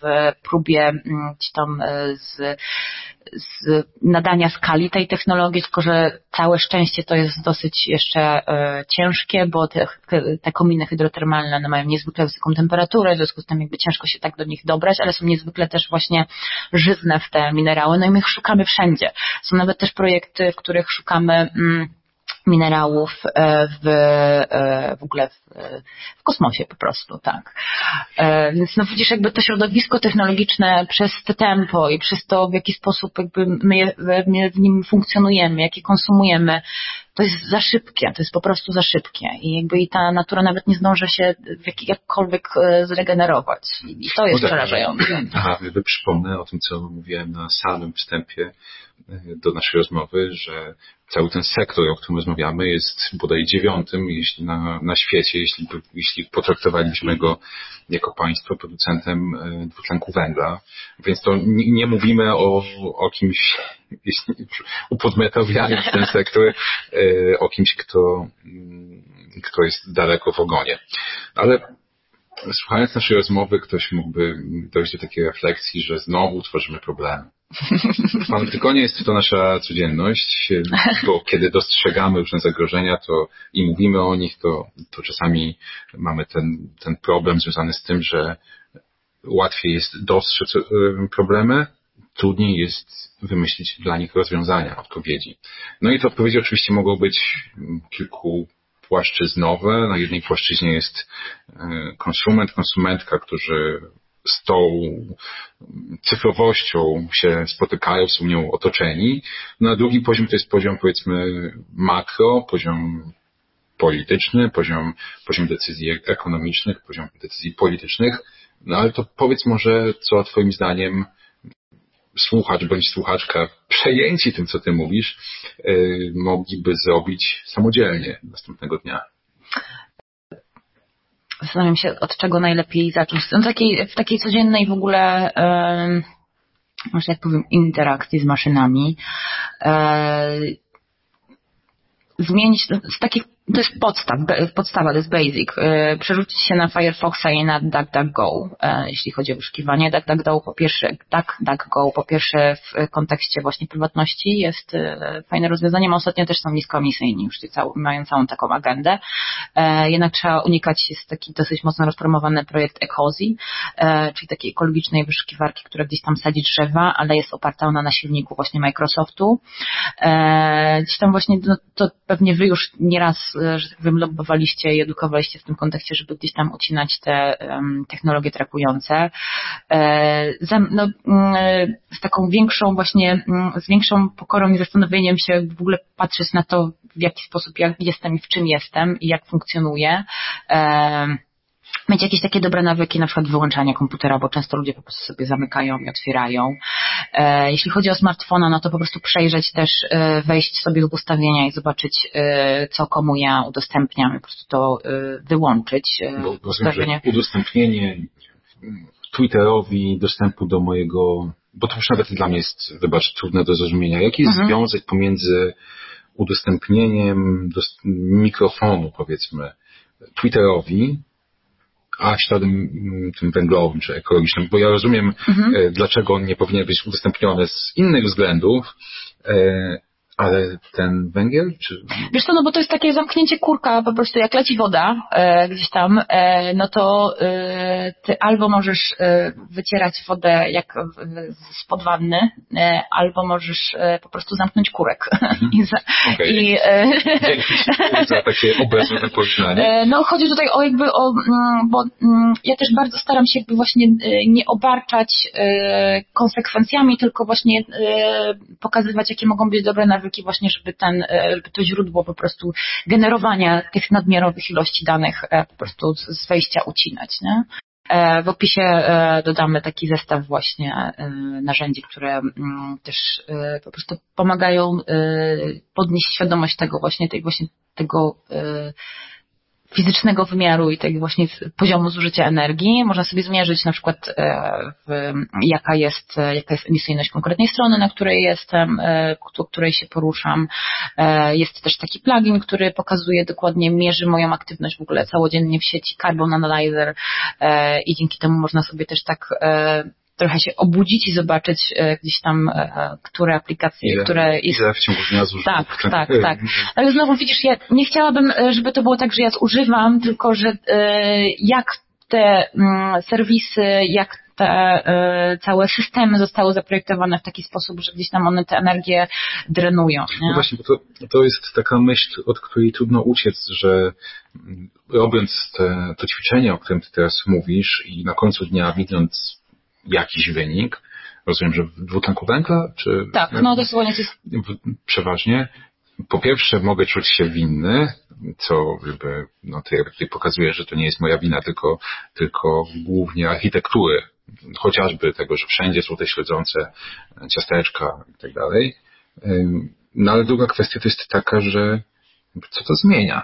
C: w próbie mm, tam e, z, z nadania skali tej technologii, tylko że całe szczęście to jest dosyć jeszcze e, ciężkie, bo te, te kominy hydrotermalne one mają niezwykle wysoką temperaturę, w związku z tym jakby ciężko się tak do nich dobrać, ale są niezwykle też właśnie żyzne w te minerały, no i my ich szukamy wszędzie. Są nawet też projekty, w których szukamy mm, minerałów e, w, e, w ogóle w, w kosmosie po prostu, tak. E, więc no widzisz, jakby to środowisko technologiczne przez te tempo i przez to, w jaki sposób jakby my, my w nim funkcjonujemy, jakie konsumujemy, to jest za szybkie, to jest po prostu za szybkie i jakby i ta natura nawet nie zdąży się jak, jakkolwiek zregenerować i to jest no tak. przerażające.
A: Aha, przypomnę o tym, co mówiłem na samym wstępie do naszej rozmowy, że cały ten sektor, o którym rozmawiamy, jest bodaj dziewiątym jeśli na, na świecie, jeśli, jeśli potraktowaliśmy go jako państwo producentem e, dwutlenku węgla. Więc to nie, nie mówimy o, o kimś, jeśli upodmiotowiając ten sektor, e, o kimś, kto, mm, kto jest daleko w ogonie. Ale słuchając naszej rozmowy, ktoś mógłby dojść do takiej refleksji, że znowu tworzymy problemy tylko nie jest to nasza codzienność, bo kiedy dostrzegamy różne zagrożenia to i mówimy o nich, to, to czasami mamy ten, ten problem związany z tym, że łatwiej jest dostrzec e, problemy, trudniej jest wymyślić dla nich rozwiązania, odpowiedzi. No i te odpowiedzi oczywiście mogą być kilku płaszczyznowe. Na jednej płaszczyźnie jest e, konsument, konsumentka, którzy z tą cyfrowością się spotykają, są nią otoczeni. Na drugi poziom to jest poziom powiedzmy makro, poziom polityczny, poziom, poziom decyzji ekonomicznych, poziom decyzji politycznych. No ale to powiedz może, co Twoim zdaniem słuchacz bądź słuchaczka przejęci tym, co Ty mówisz, yy, mogliby zrobić samodzielnie następnego dnia
C: zastanawiam się, od czego najlepiej zacząć. No, takiej, w takiej codziennej w ogóle, e, może jak powiem, interakcji z maszynami. E, zmienić z takich to jest podstaw, podstawa, to jest basic. E, przerzucić się na Firefoxa i na DuckDuckGo, e, jeśli chodzi o wyszukiwanie. DuckDuckGo po pierwsze, DuckDuckGo po pierwsze w kontekście właśnie prywatności jest e, fajne rozwiązanie, ostatnio też są niskoemisyjni, już mają całą taką agendę. Jednak trzeba unikać, jest taki dosyć mocno rozpromowany projekt Ecozy, czyli takiej ekologicznej wyszukiwarki, która gdzieś tam sadzi drzewa, ale jest oparta na silniku właśnie Microsoftu. Gdzieś tam właśnie, no, to pewnie wy już nieraz że tak powiem, lobbowaliście i edukowaliście w tym kontekście, żeby gdzieś tam ucinać te technologie trakujące. E, no, mm, z taką większą właśnie, mm, z większą pokorą i zastanowieniem się w ogóle patrzeć na to, w jaki sposób ja jestem i w czym jestem i jak funkcjonuję. E, mieć jakieś takie dobre nawyki, na przykład wyłączania komputera, bo często ludzie po prostu sobie zamykają i otwierają. E, jeśli chodzi o smartfona, no to po prostu przejrzeć też, e, wejść sobie w ustawienia i zobaczyć, e, co komu ja udostępniam, po prostu to wyłączyć.
A: Bo ustawienie. udostępnienie Twitterowi dostępu do mojego, bo to już nawet dla mnie jest, wybacz, trudne do zrozumienia. Jaki jest mhm. związek pomiędzy udostępnieniem do mikrofonu, powiedzmy, Twitterowi, a śladem mm, tym węglowym czy ekologicznym, bo ja rozumiem, mhm. E, dlaczego on nie powinien być udostępniony z innych względów, e, Ale ten węgiel? Czy...
C: Wiesz co, no bo to jest takie zamknięcie kurka, po prostu jak leci woda e, gdzieś tam, e, no to e, ty albo możesz e, wycierać wodę jak spod wanny, e, albo możesz e, po prostu zamknąć kurek.
A: Mhm. I, za, okay. i Dzięki za takie porównanie.
C: No chodzi tutaj o jakby o, mm, bo mm, ja też bardzo staram się jakby właśnie nie obarczać konsekwencjami, tylko właśnie pokazywać, jakie mogą być dobre nawyki nawyki właśnie, żeby ten, e, żeby to źródło po prostu generowania tych nadmiarowych ilości danych e, po prostu z wejścia ucinać, nie? E, w opisie dodamy taki zestaw właśnie narzędzi, które mm, też po prostu pomagają podnieść świadomość tego właśnie, tej właśnie tego fizycznego wymiaru i tego właśnie poziomu zużycia energii. Można sobie zmierzyć na przykład e, w, jaka, jest, e, jaka jest emisyjność konkretnej strony, na której jestem, e, o której się poruszam. Jest też taki plugin, który pokazuje dokładnie, mierzy moją aktywność w ogóle całodziennie w sieci Carbon Analyzer i dzięki temu można sobie też tak trochę się obudzić i zobaczyć e, gdzieś tam, e, e, które aplikacje,
A: ile,
C: które...
A: Jest... Ile w ciągu dnia zużywa.
C: Tak, tak, tak. Ale znowu widzisz, ja nie chciałabym, żeby to było tak, że ja zużywam, tylko że jak te mm, serwisy, jak te całe systemy zostały zaprojektowane w taki sposób, że gdzieś tam one tę energię drenują. Nie?
A: No właśnie, bo to, to jest taka myśl, od której trudno uciec, że mm, robiąc te, to ćwiczenie, o którym ty teraz mówisz i na końcu dnia widząc jakiś wynik. Rozumiem, że w dwutlenku węgla? Czy,
C: tak, no dosłownie jest...
A: Przeważnie. Po pierwsze mogę czuć się winny, co jakby, no to jakby tutaj pokazuje, że to nie jest moja wina, tylko, tylko głównie architektury, chociażby tego, że wszędzie są te śledzące ciasteczka i tak dalej. No ale druga kwestia to jest taka, że co to zmienia?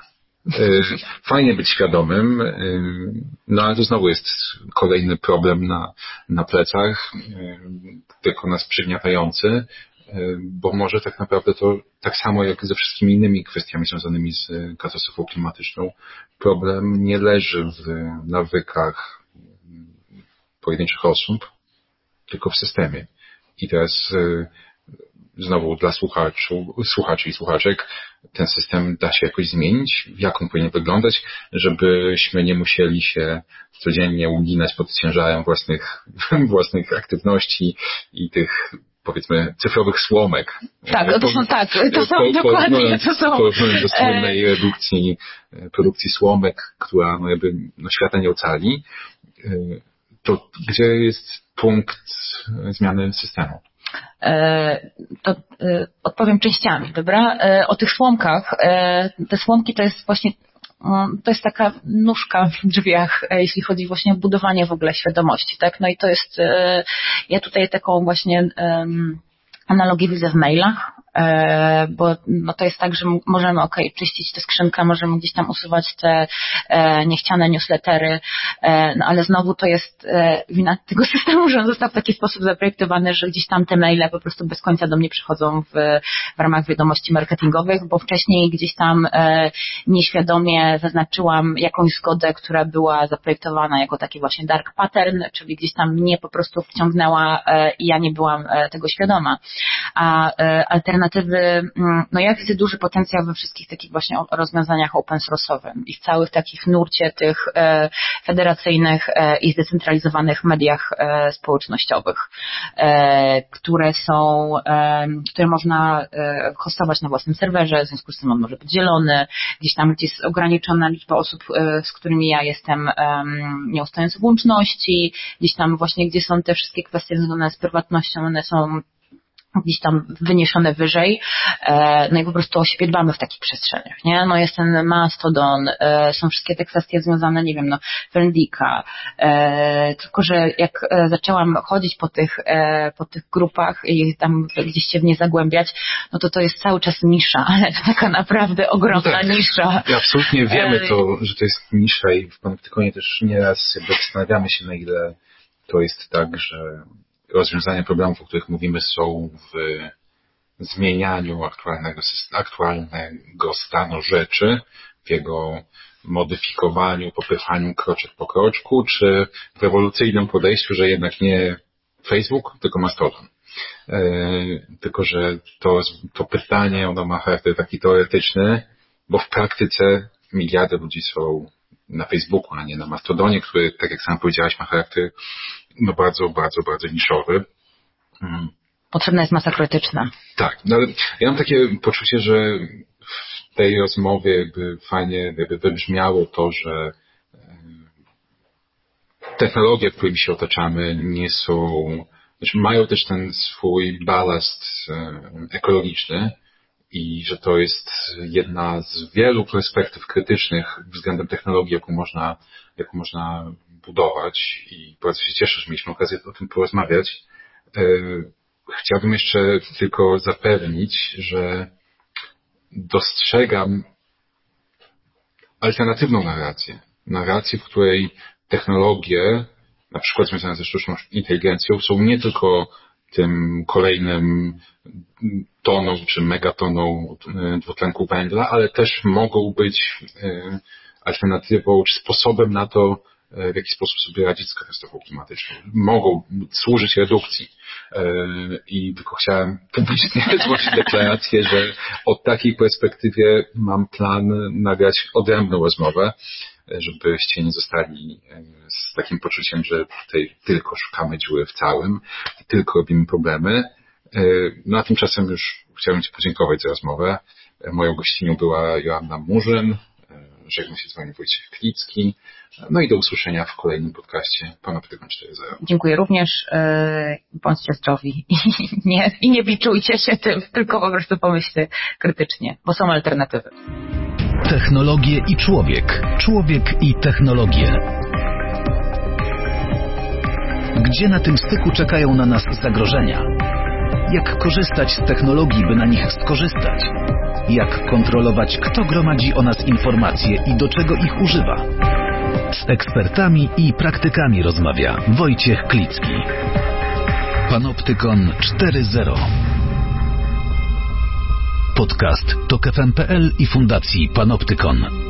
A: Y, fajnie być świadomym, y, no ale to znowu jest kolejny problem na, na plecach, y, tylko nas przygniatający, bo może tak naprawdę to tak samo jak ze wszystkimi innymi kwestiami związanymi z katastrofą klimatyczną, problem nie leży w nawykach pojedynczych osób, tylko w systemie. I teraz znowu dla słuchaczu, słuchaczy i słuchaczek ten system da się jakoś zmienić, jak on powinien wyglądać, żebyśmy nie musieli się codziennie uginać pod ciężarem własnych, własnych aktywności i tych powiedzmy cyfrowych słomek.
C: Tak, to są tak, to są po, dokładnie, to są.
A: Porównując do e, redukcji, produkcji słomek, która no jakby no, świata nie ocali, e, to gdzie jest punkt zmiany systemu?
C: E, to e, odpowiem częściami, dobra? E, o tych słomkach. Te słomki to jest właśnie to jest taka nóżka w drzwiach, jeśli chodzi właśnie o budowanie w ogóle świadomości, tak? No i to jest, ja tutaj taką właśnie analogię widzę w mailach, bo no to jest tak, że możemy ok, czyścić tę skrzynkę, możemy gdzieś tam usuwać te e, niechciane newslettery, e, no ale znowu to jest wina tego systemu, że on został w taki sposób zaprojektowany, że gdzieś tam te maile po prostu bez końca do mnie przychodzą w, w ramach wiadomości marketingowych, bo wcześniej gdzieś tam nieświadomie zaznaczyłam jakąś zgodę, która była zaprojektowana jako taki właśnie dark pattern, czyli gdzieś tam mnie po prostu wciągnęła i ja nie byłam tego świadoma. A alternatywa alternatywy, mm, no ja widzę duży potencjał we wszystkich takich właśnie rozwiązaniach open source'owych i w całych takich nurcie tych e, federacyjnych e, i zdecentralizowanych mediach e, społecznościowych, które są, które można hostować na własnym serwerze, w związku z tym on może być dzielony, gdzieś tam, gdzie jest ograniczona liczba osób, z którymi ja jestem, nie ustając w łączności, gdzieś tam właśnie, gdzie są te wszystkie kwestie związane z prywatnością, one są gdzieś tam wyniesione wyżej, e, no i po prostu o siebie dbamy w takich przestrzeniach, nie? No jest ten Mastodon, e, są wszystkie te kwestie związane, nie wiem, no, Friendika, e, tylko że jak zaczęłam chodzić po tych, po tych grupach i tam gdzieś się w nie zagłębiać, no to to jest cały czas nisza, ale taka naprawdę ogromna no tak. nisza.
A: I absolutnie wiemy to, że to jest nisza i w Panoptykonie też nieraz jakby zastanawiamy się, na ile to jest tak, że rozwiązania problemów, o których mówimy, są w zmienianiu aktualnego, aktualnego stanu rzeczy, w jego modyfikowaniu, popychaniu kroczek po kroczku, czy w rewolucyjnym podejściu, że jednak nie Facebook, tylko Mastodon. E, tylko, że to, to pytanie, ono ma charakter taki teoretyczny, bo w praktyce miliardy ludzi są na Facebooku, a nie na Mastodonie, który, tak jak sam powiedziałaś, ma charakter no bardzo, bardzo, bardzo niszowy.
C: Mm. Potrzebna jest masa krytyczna.
A: Tak, no ale ja mam takie poczucie, że w tej rozmowie jakby fajnie jakby wybrzmiało to, że technologie, którymi się otaczamy, nie są, znaczy mają też ten swój balast e, ekologiczny i że to jest jedna z wielu perspektyw krytycznych względem technologii, jaką można, jaką można budować i bardzo się cieszę, że mieliśmy okazję o tym porozmawiać. E, chciałbym jeszcze tylko zapewnić, że dostrzegam alternatywną narrację. Narrację, w której technologie, na przykład związane ze sztuczną inteligencją, są nie tylko tym kolejnym toną czy megatoną e, dwutlenku węgla, ale też mogą być e, alternatywą czy sposobem na to, e, w jaki sposób sobie radzić z katastrofą klimatyczną. Mogą służyć redukcji. I tylko chciałem publicznie zgłosić deklarację, że od takiej perspektywie mam plan nagrać odrębną rozmowę żebyście nie zostali e, z takim poczuciem, że tutaj tylko szukamy dziury w całym tylko robimy problemy. E, no a tymczasem już chciałbym Ci podziękować za rozmowę. E, moją gościnią była Joanna Murzyn, żegna się z Wami Wojciech Klicki. No i do usłyszenia w kolejnym podcaście Pana Pytykan 4.0.
C: Dziękuję również. Bądźcie zdrowi i nie, i nie biczujcie się tym, tylko po prostu pomyślcie krytycznie, bo są alternatywy.
B: Technologie i człowiek. Człowiek i technologie. Gdzie na tym styku czekają na nas zagrożenia? Jak korzystać z technologii, by na nich skorzystać? Jak kontrolować, kto gromadzi o nas informacje i do czego ich używa? Z ekspertami i praktykami rozmawia Wojciech Klicki. Panoptykon 4.0 Podcast to KFM.pl i Fundacji Panoptykon.